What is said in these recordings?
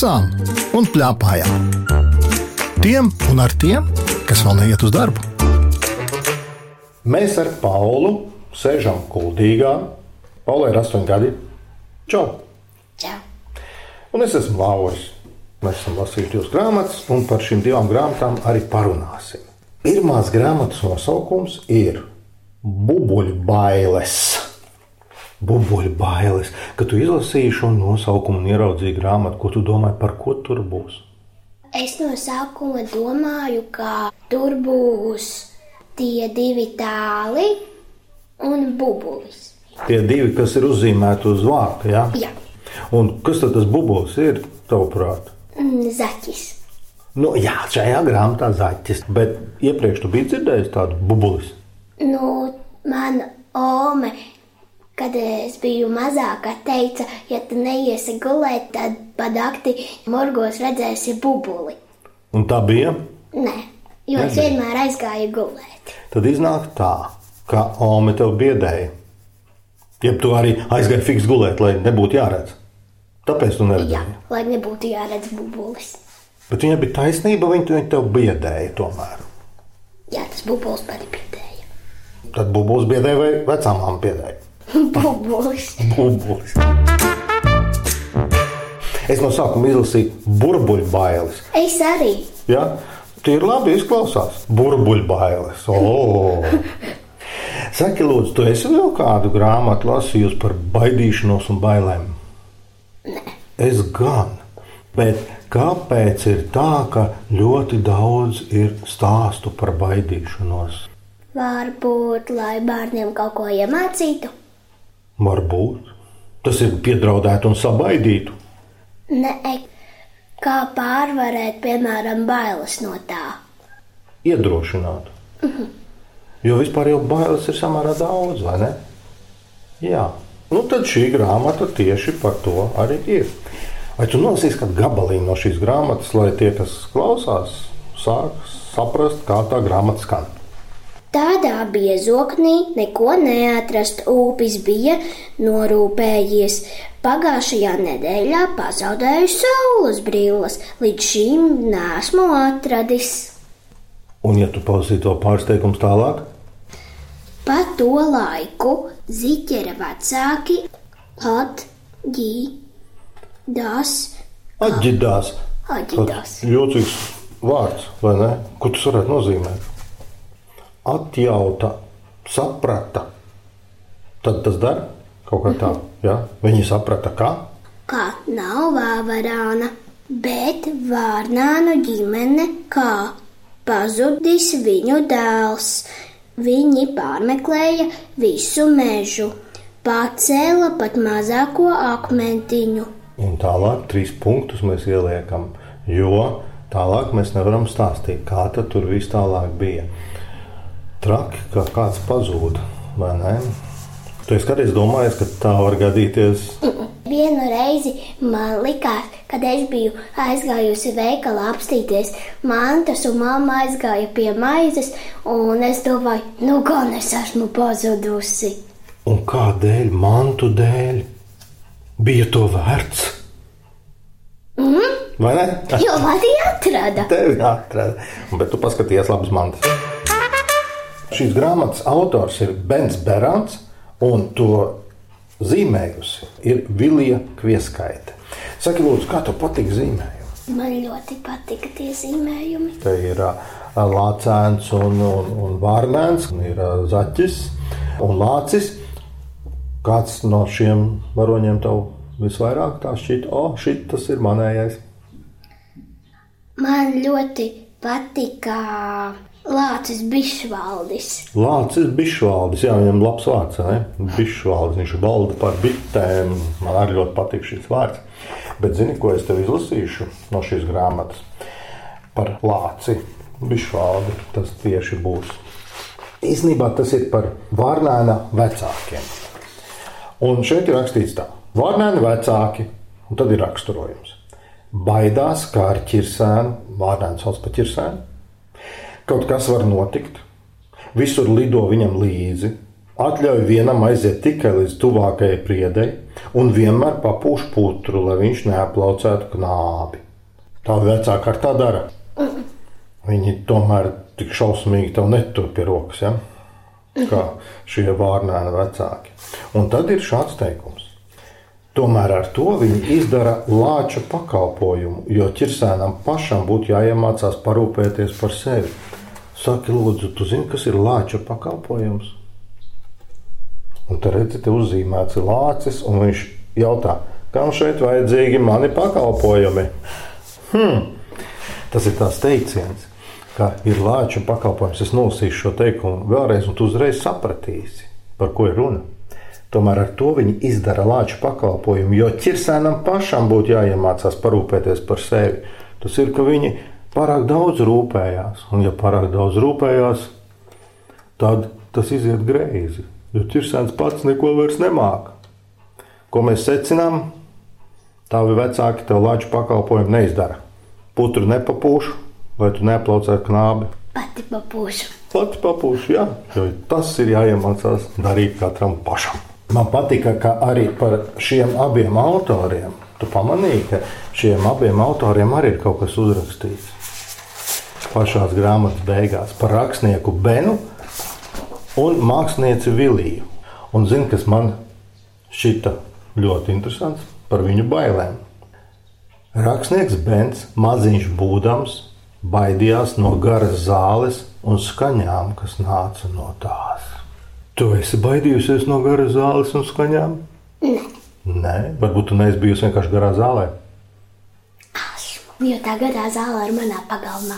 lasām un plēpājām. Tiem un ar tiem, kas vēl neiet uz darbu. Mēs ar Paulu sēžam kuldīgā. Paulai ir astoņi gadi. Čau! Čau! Un es esmu Lauris. Mēs esam lasījuši divas grāmatas, un par šīm divām grāmatām arī parunāsim. Pirmās grāmatas nosaukums ir Bubuļu bailes. Bubuļu bailes. Kad tu izlasīji šo nosaukumu un ieraudzīji grāmatu, ko tu domāji, par ko tur būs? Es no sākuma domāju, ka tur būs tie divi tāli un bubulis. Tie divi, kas ir uzzīmēti uz vārta, ja? Jā, Un kas tad tas bubulis ir, tavuprāt? mm, zaķis. Nu, jā, šajā grāmatā zaķis, bet iepriekš tu biji dzirdējis tādu bubulis. Nu, mana ome, kad es biju mazāka, teica, ja tu neiesi gulēt, tad padakti morgos redzēsi bubuli. Un tā bija. Nē, jo es vienmēr aizgāju gulēt. Tad iznāk tā, ka Ome tev biedēja. Ja tu arī aizgāji fiks gulēt, lai nebūtu jāredz. Tāpēc tu Jā, neredzēji. lai nebūtu jāredz bubulis. Bet viņai bija taisnība, viņa viņa tev biedēja tomēr. Jā, tas bubulis pati piedēja. Tad bubulis biedēja vai vecāmām biedēja? Bubulis. Bubulis. Es no sākuma izlasīju burbuļu bailes. Es arī. Ja? Tie ir labi izklausās. Burbuļu bailes. Oh. Saki, lūdzu, tu esi vēl kādu grāmatu lasījusi par baidīšanos un bailēm? Nē. Es gan. Bet kāpēc ir tā, ka ļoti daudz ir stāstu par baidīšanos? Varbūt, lai bērniem kaut ko iemācītu. Varbūt tas ir piedraudēt un sabaidīt. Nē, kā pārvarēt, piemēram, bailes no tā. iedrošināt. Jo vispār jau bailes ir samērā daudz, vai ne? Jā, nu tad šī grāmata tieši par to arī ir. Vai tu nolasīsi kādu gabaliņu no šīs grāmatas, lai tie, kas klausās, sāk saprast, kā tā grāmata skan? Tādā biezoknī neko neatrast. Upis bija norūpējies. Pagājušajā nedēļā pazaudēju saules brilles. Līdz šim nesmu atradis. Un, ja tu palasīsi to pārsteigumu tālāk, Pa to laiku ziķera vecāki atģīdās. atģidās. Atģidās. Jocīgs vārds, vai ne? Ko tas varētu nozīmēt? Atjauta, saprata. Tad tas dara kaut kā tā. Ja? Viņi saprata, kā. Kā nav vāvarāna, bet vārnānu ģimene kā pazudis viņu dēls. Viņi pārmeklēja visu mežu, pacēla pat mazāko akmentiņu. Un tālāk trīs punktus mēs ieliekam, jo tālāk mēs nevaram stāstīt, kā tur viss tālāk bija. Traki, ka kāds pazūd? Tu esi kādreiz domājis, ka tā var gadīties. Vienu reizi man likās, kad es biju aizgājusi veikalā apstīties mantas, un mamma aizgāja pie maizes, un es domāju, nu gan es esmu pazudusi. Un kādēļ mantu dēļ bija to vērts? Mm? Vai ne? Jo mani atrada. Tevi atrada. Bet tu paskaties labas mantas. Šīs grāmatas autors ir Bens Berants, un to zīmējusi ir Vilija Kvieskaite. Saki, lūdzu, kā tev patīk zīmējumi? Man ļoti patika tie zīmējumi. Te ir ā, lācēns un, un, un vārnēns, un ir ā, zaķis un lācis. Kāds no šiem varoņiem tev visvairāk tā šķiet, o, oh, šit tas ir manējais. Man ļoti patika Lācis Bišvaldis. Lācis Bišvaldis, jā, viņam labs vārds, ne? Bišvaldis, viņš valda par bitēm. Man arī ļoti patīk šis vārds. Bet zini, ko es tev izlasīšu no šīs grāmatas? Par Lāci Bišvaldi tas tieši būs. Īsnībā tas ir par Vārnēna vecākiem. Un šeit ir rakstīts tā, Vārnēna vecāki, un tad ir raksturojums. Baidās kā ar ķirsēnu, Vārnēns sauc par ķirsēnu, Kaut kas var notikt, visur lido viņam līdzi, atļauj vienam aiziet tikai līdz tuvākajai priedei un vienmēr papūš putru, lai viņš neaplaucētu knābi. Tā vecāka ar tā dara. Viņi tomēr tik šausmīgi tev netur pie rokas, ja? kā šie vārnēni vecāki. Un tad ir šāds teikums. Tomēr ar to viņi izdara lāča pakalpojumu, jo ķirsēnam pašam būtu jāiemācās parūpēties par sevi. Saki, lūdzu, tu zini, kas ir lāča pakalpojums? Un te redzi, te uzzīmēts ir lācis, un viņš jautā, kam šeit vajadzīgi mani pakalpojumi? Hmm. Tas ir tās teiciens, ka ir lāča pakalpojums. Es nolasīšu šo teikumu vēlreiz, un tu uzreiz sapratīsi, par ko ir runa. Tomēr ar to viņi izdara lāču pakalpojumu, jo ķirsēnam pašam būtu jāiemācās parūpēties par sevi. Tas ir, ka viņi pārāk daudz rūpējās, un ja pārāk daudz rūpējās, tad tas iziet greizi, jo ķirsēns pats neko vairs nemāca. Ko mēs secinām? Tavi vecāki tev lāču pakalpojumu neizdara. Putru nepapūšu, vai tu neaplaucētu knābi? Pati papūšu. Pati papūšu, jā, jo tas ir jāiemācās darīt katram pašam. Man patika, ka arī par šiem abiem autoriem tu pamanīji, ka šiem abiem autoriem arī ir kaut kas uzrakstīts. Pašā grāmatas beigās par rakstnieku Benu un mākslinieci Viliju. Un zini, kas man šķita ļoti interesants par viņu bailēm. Rakstnieks Bens, maziņš būdams, baidījās no garas zāles un skaņām, kas nāca no tās. Tu esi baidījusies no garas zāles un skaņām? Nē, Nē, varbūt tu neesi bijusi vienkārši garā zālē. esmu. Jo tā garā zāle ir manā pagalmā.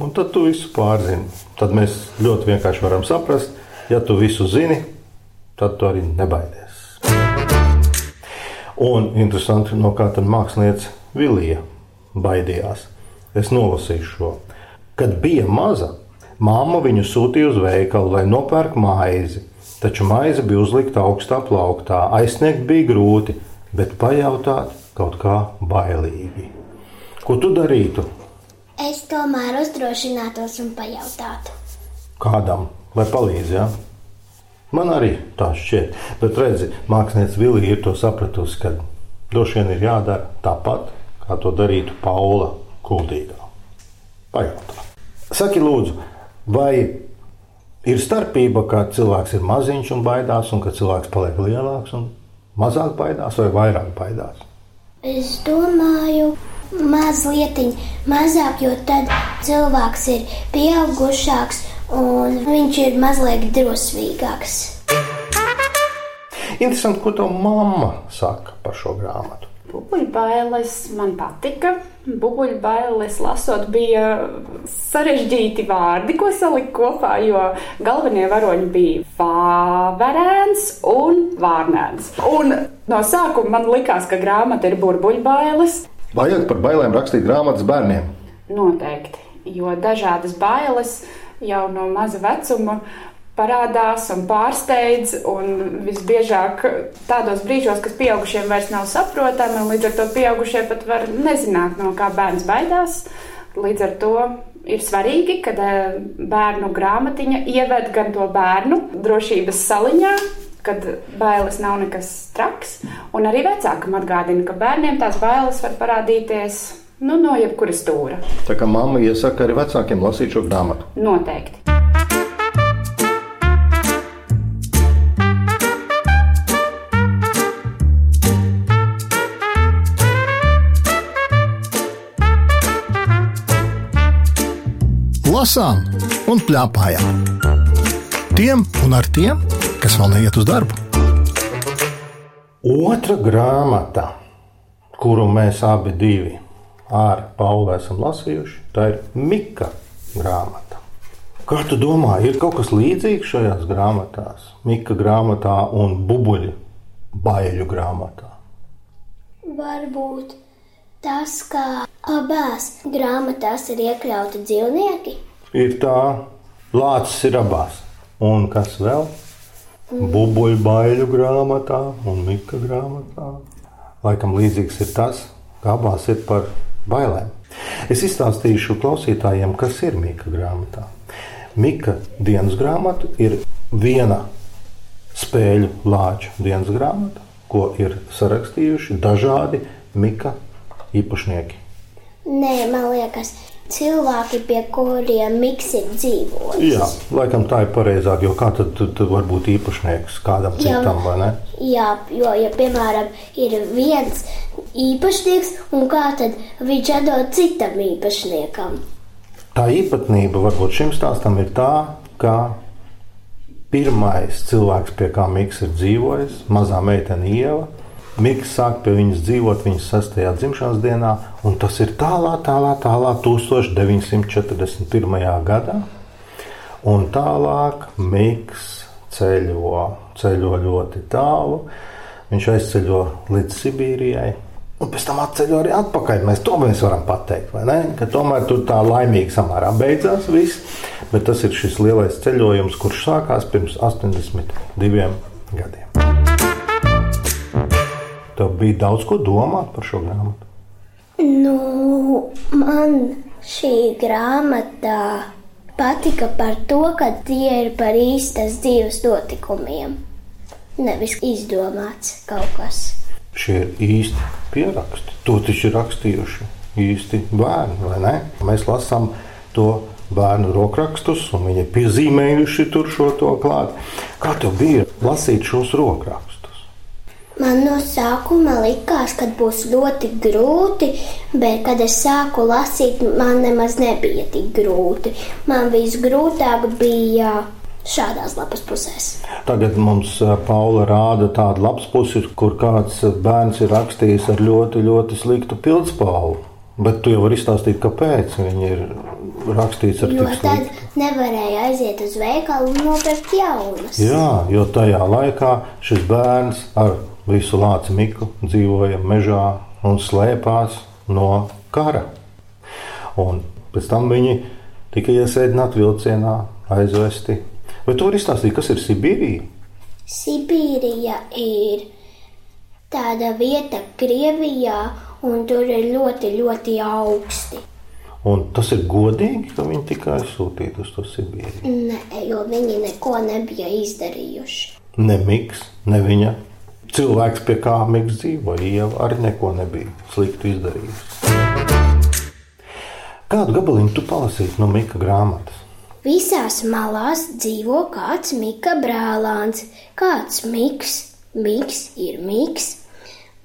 Un tad tu visu pārzini. Tad mēs ļoti vienkārši varam saprast, ja tu visu zini, tad tu arī nebaidies. Un interesanti, no kā tad mākslinieca Vilija baidījās. Es nolasīšu šo. Kad bija maza, Māma viņu sūtīja uz veikalu, lai nopērk maizi, taču maize bija uzlikta augstā plauktā. Aizsniegt bija grūti, bet pajautāt kaut kā bailīgi. Ko tu darītu? Es tomēr uzdrošinātos un pajautātu. Kādam, lai palīdzētu? Ja? Man arī tā šķiet, bet redzi, mākslinieks Vilija ir to sapratusi, ka droši vien ir jādara tāpat, kā to darītu Paula Kuldīgā. Pajautā. Saki, lūdzu, Vai ir starpība, ka cilvēks ir maziņš un baidās, un ka cilvēks paliek lielāks un mazāk baidās vai vairāk baidās? Es domāju, mazliet mazāk, jo tad cilvēks ir pieaugušāks un viņš ir mazliet drosmīgāks. Interesanti, ko tev mamma saka par šo grāmatu. Bubuļbailes man patika. Bubuļbailes lasot, bija sarežģīti vārdi, ko salikt kopā, jo galvenie varoņi bija Vāverēns un Vārnēns. Un no sākuma man likās, ka grāmata ir burbuļbailes. Vajag par bailēm rakstīt grāmatas bērniem. Noteikti, jo dažādas bailes jau no maza vecuma parādās un pārsteidz. Un visbiežāk tādos brīžos, kas pieaugušiem vairs nav saprotami, un līdz ar to pieaugušie pat var nezināt, no kā bērns baidās. Līdz ar to ir svarīgi, ka bērnu grāmatiņa ieved gan to bērnu drošības saliņā. Kad bailes nav nekas traks, un arī vecākam atgādina, ka bērniem tās bailes var parādīties nu, no jebkuras stūra. Tā kā mamma iesaka arī vecākiem lasīt šo grāmatu. Noteikti. lasām un plēpājām. Tiem un ar tiem, kas vēl neiet uz darbu. Otra grāmata, kuru mēs abi divi ar Pauli esam lasījuši, tā ir Mika grāmata. Kā tu domā, ir kaut kas līdzīgs šajās grāmatās, Mika grāmatā un Bubuļu baiļu grāmatā? Varbūt tas, ka abās grāmatās ir iekļauti dzīvnieki ir tā, lācis ir abās. Un kas vēl? Bubuļu baiļu grāmatā un Mika grāmatā. Laikam līdzīgs ir tas, ka abās ir par bailēm. Es izstāstīšu klausītājiem, kas ir Mika grāmatā. Mika dienas grāmata ir viena spēļu lāču dienas grāmata, ko ir sarakstījuši dažādi Mika īpašnieki. Nē, man liekas, cilvēki, pie kuriem miks ir dzīvojis. Jā, laikam tā ir pareizāk, jo kā tad, tad, tad var būt īpašnieks kādam Jā. citam, vai ne? Jā, jo, ja piemēram ir viens īpašnieks, un kā tad viņš atdod citam īpašniekam? Tā īpatnība varbūt šim stāstam ir tā, ka pirmais cilvēks, pie kā Mikls ir dzīvojis, mazā meitene Ieva, Mikls sāk pie viņas dzīvot viņas sastajā dzimšanas dienā, un tas ir tālā, tālā, tālā 1941. gadā. Un tālāk Mikls ceļo, ceļo ļoti tālu. Viņš aizceļo līdz Sibīrijai, un pēc tam atceļo arī atpakaļ. Mēs to mēs varam pateikt? Ka tomēr tur tā laimīgi samērā beidzās viss. Bet tas ir šis lielais ceļojums, kurš sākās pirms 82 gadiem. Tev bija daudz ko domāt par šo grāmatu. Nu, man šī grāmata patika par to, ka tie ir par īstas dzīves notikumiem. Nevis izdomāts kaut kas. Šie ir īsti pieraksti. To taču ir rakstījuši īsti bērni, vai ne? Mēs lasām to bērnu rokrakstus, un viņi ir piezīmējuši tur šo to klāt. Kā tev bija lasīt šos rokrakstus? Man no sākuma likās, ka būs ļoti grūti, bet, kad es sāku lasīt, man nemaz nebija tik grūti. Man visgrūtāk bija šādās lapas pusēs. Tagad mums Paula rāda tādu lapas pusi, kur kāds bērns ir rakstījis ar ļoti, ļoti sliktu pildspalvu. Bet tu jau vari izstāstīt, kāpēc viņi ir rakstīts ar Jo tik tad nevarēja aiziet uz veikalu un nopirkt jaunas. Jā, jo tajā laikā šis bērns ar visu lāci miku dzīvoja mežā un slēpās no kara. Un pēc tam viņi tika iesēdināti vilcienā, aizvesti. Vai tu vari izstāstīt, kas ir Sibīrija? Sibīrija ir tāda vieta Krievijā, un tur ir ļoti, ļoti augsti. Un tas ir godīgi, ka viņi tika aizsūtīti uz to Sibīriju. Nē, jo viņi neko nebija izdarījuši. Ne Miks, ne viņa cilvēks, pie kā Miks dzīvoja, Ieva arī neko nebija sliktu izdarījusi. Kādu gabaliņu tu palasīsi no Mika grāmatas? Visās malās dzīvo kāds Mika brālāns, kāds Miks. Miks ir Miks.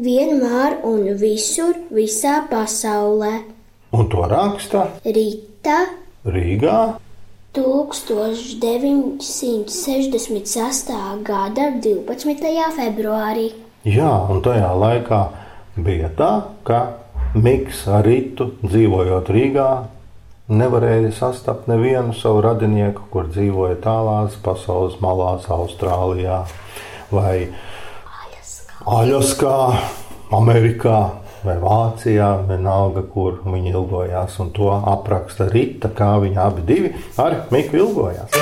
Vienmēr un visur, visā pasaulē. Un to raksta Rīta Rīgā 1966. gada 12. februārī. Jā, un tajā laikā bija tā, ka Mikls ar Rītu dzīvojot Rīgā, nevarēja sastapt nevienu savu radinieku, kur dzīvoja tālās pasaules malās, Austrālijā vai Aļaskā, Amerikā vai Vācijā, vienalga, kur viņi ilgojās. Un to apraksta Rīta, kā viņi abi divi ar Miklu ilgojās.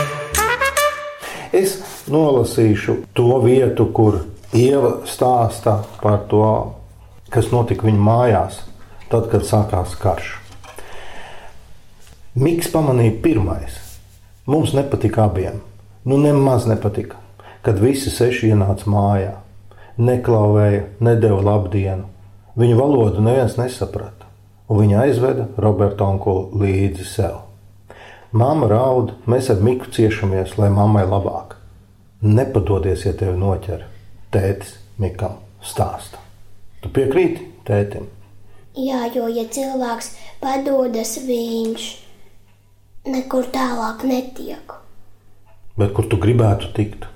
Es nolasīšu to vietu, kur Ieva stāsta par to, kas notika viņa mājās, tad, kad sākās karš. Miks pamanīja pirmais. Mums nepatika abiem. Nu, nemaz nepatika, kad visi seši ienāca mājā. Neklauvēja, nedēva labdienu. Viņu valodu neviens nesaprata, un viņa aizveda Roberta onkuli līdzi sev. Māma raud, mēs ar Miku ciešamies, lai mammai labāk. Nepadodies, ja tevi noķer. Tētis Mikam stāsta. Tu piekrīti tētim? Jā, jo ja cilvēks padodas, viņš nekur tālāk netiek. Bet kur tu gribētu tikt?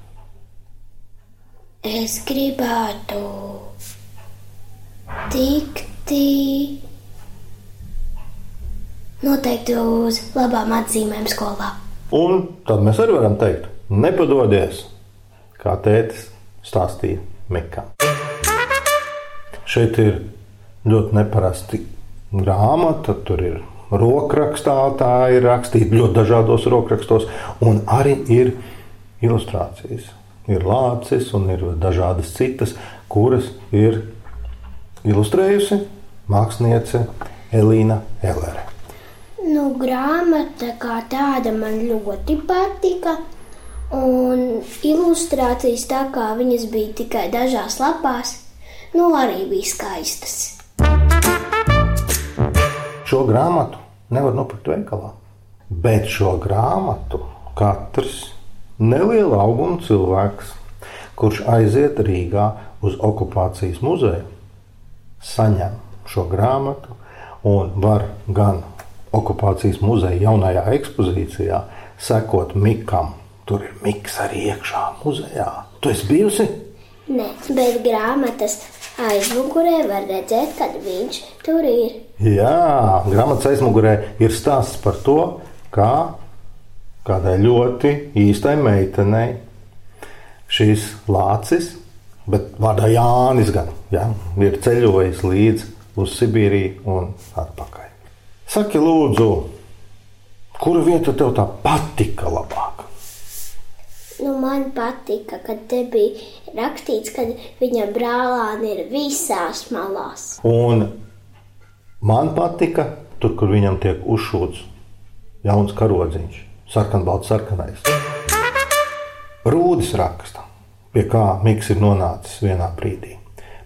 Es gribētu tikti noteikti uz labām atzīmēm skolā. Un tad mēs arī varam teikt, nepadodies, kā tētis stāstīja Mikam. Šeit ir ļoti neparasti grāmata, tur ir rokrakstā, tā ir rakstīta ļoti dažādos rokrakstos, un arī ir ilustrācijas. Ir lācis un ir dažādas citas, kuras ir ilustrējusi māksliniece Elīna Elere. Nu, grāmata kā tāda man ļoti patika. Un ilustrācijas, tā kā viņas bija tikai dažās lapās, nu arī bija skaistas. Šo grāmatu nevar nopirkt veikalā, bet šo grāmatu katrs neliela auguma cilvēks, kurš aiziet Rīgā uz okupācijas muzeju, saņem šo grāmatu un var gan okupācijas muzeja jaunajā ekspozīcijā sekot Mikam Tur ir miks arī iekšā muzejā. Tu esi bijusi? Nē, bet grāmatas aizmugurē var redzēt, kad viņš tur ir. Jā, grāmatas aizmugurē ir stāsts par to, kā kādai ļoti īstai meitenei šīs lācis, bet vārdā Jānis gan ja, ir ceļojis līdz uz Sibīriju un atpakaļ. Saki, lūdzu, kura vieta tev tā patika labāk? Nu, man patika, ka te bija rakstīts, ka viņa brālāni ir visās malās. Un man patika, tur, kur viņam tiek uzšūts jauns karodziņš, sarkanbalts, sarkanais. Rūdis raksta, pie kā Mikls ir nonācis vienā brīdī.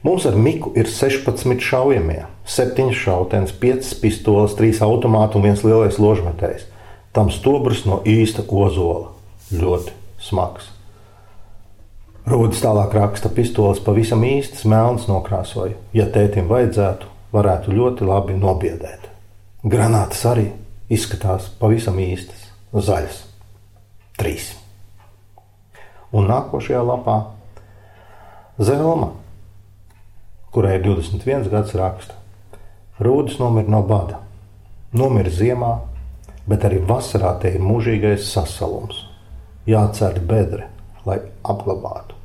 Mums ar Miku ir 16 šaujamie, 7 šautenes, 5 pistoles, 3 automāti un viens lielais ložmetējs. Tam stobrs no īsta ozola. Ļoti smags. Rūdas tālāk raksta, pistoles pavisam īstas, melnas nokrāsoja. Ja tētim vajadzētu, varētu ļoti labi nobiedēt. Granātas arī izskatās pavisam īstas, zaļas. Trīs. Un nākošajā lapā Zelma, kurai ir 21 gads, raksta, Rūdas nomira no bada. Nomira ziemā, bet arī vasarā te ir mūžīgais sasalums jācer bedre, lai apglabātu.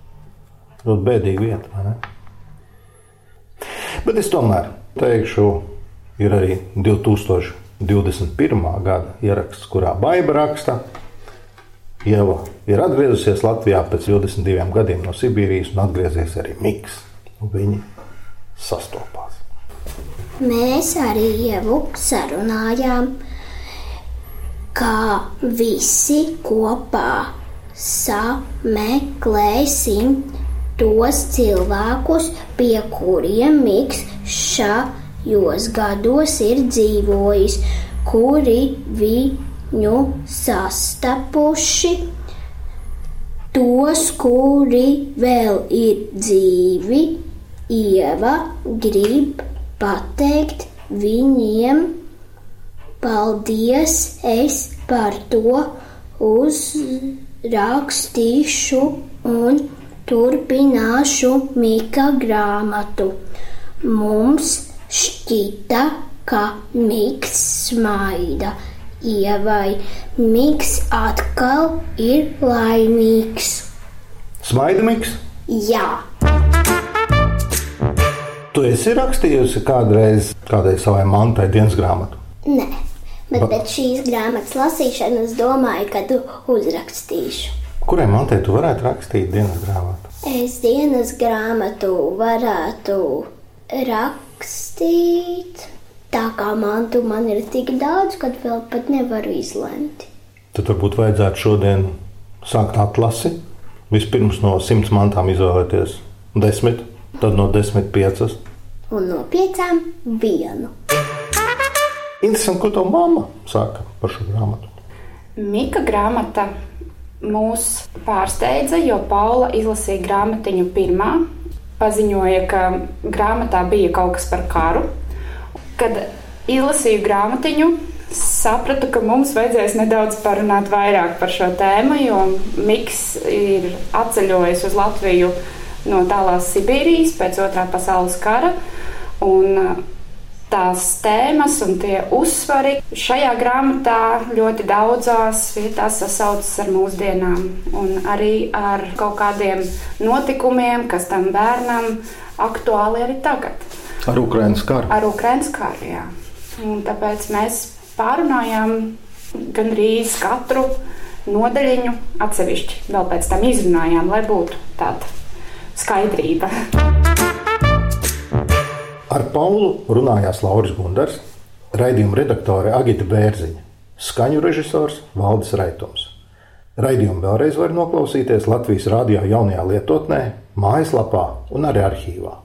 Ļoti bēdīga vieta, vai ne? Bet es tomēr teikšu, ir arī 2021. gada ieraksts, kurā Baiba raksta, Ieva ir atgriezusies Latvijā pēc 22 gadiem no Sibīrijas un atgriezies arī Miks. Viņi sastopās. Mēs arī Ievu sarunājām kā visi kopā sameklēsim tos cilvēkus, pie kuriem Miks šajos gados ir dzīvojis, kuri viņu sastapuši, tos, kuri vēl ir dzīvi, Ieva grib pateikt viņiem Paldies! Es par to uzrakstīšu un turpināšu Mika grāmatu. Mums šķita, ka Miks smaida. Ievai Miks atkal ir laimīgs. Smaida Miks? Jā. Tu esi rakstījusi kādreiz kādai savai mantai dienas grāmatu? Nē. Bet ba pēc šīs grāmatas lasīšanas domāju, ka tu uzrakstīšu. Kurai mantai tu varētu rakstīt dienas grāmatu? Es dienas grāmatu varētu rakstīt. Tā kā mantu man ir tik daudz, ka vēl pat nevaru izlemt. Tad varbūt vajadzētu šodien sākt atlasi. Vispirms no simts mantām izvēlēties desmit, tad no desmit piecas. Un no piecām vienu. Interesanti, ko tev mamma saka par šo grāmatu. Mika grāmata mūs pārsteidza, jo Paula izlasīja grāmatiņu pirmā. Paziņoja, ka grāmatā bija kaut kas par karu. Kad izlasīju grāmatiņu, sapratu, ka mums vajadzēs nedaudz parunāt vairāk par šo tēmu, jo Miks ir atceļojis uz Latviju no tālās Sibīrijas pēc otrā pasaules kara. Un tās tēmas un tie uzsvari šajā grāmatā ļoti daudzās vietās sasaucas ar mūsdienām un arī ar kaut kādiem notikumiem, kas tam bērnam aktuāli arī tagad. Ar Ukraiņas karu. Ar Ukraiņas karu, jā. Un tāpēc mēs pārunājām gandrīz katru nodaļiņu atsevišķi. Vēl pēc tam izrunājām, lai būtu tāda skaidrība. Ar Paulu runājās Lauris Gundars, raidījuma redaktore Agita Bērziņa, skaņu režisors Valdis Raitums. Raidījumu vēlreiz var noklausīties Latvijas rādio jaunajā lietotnē, mājaslapā un arī arhīvā.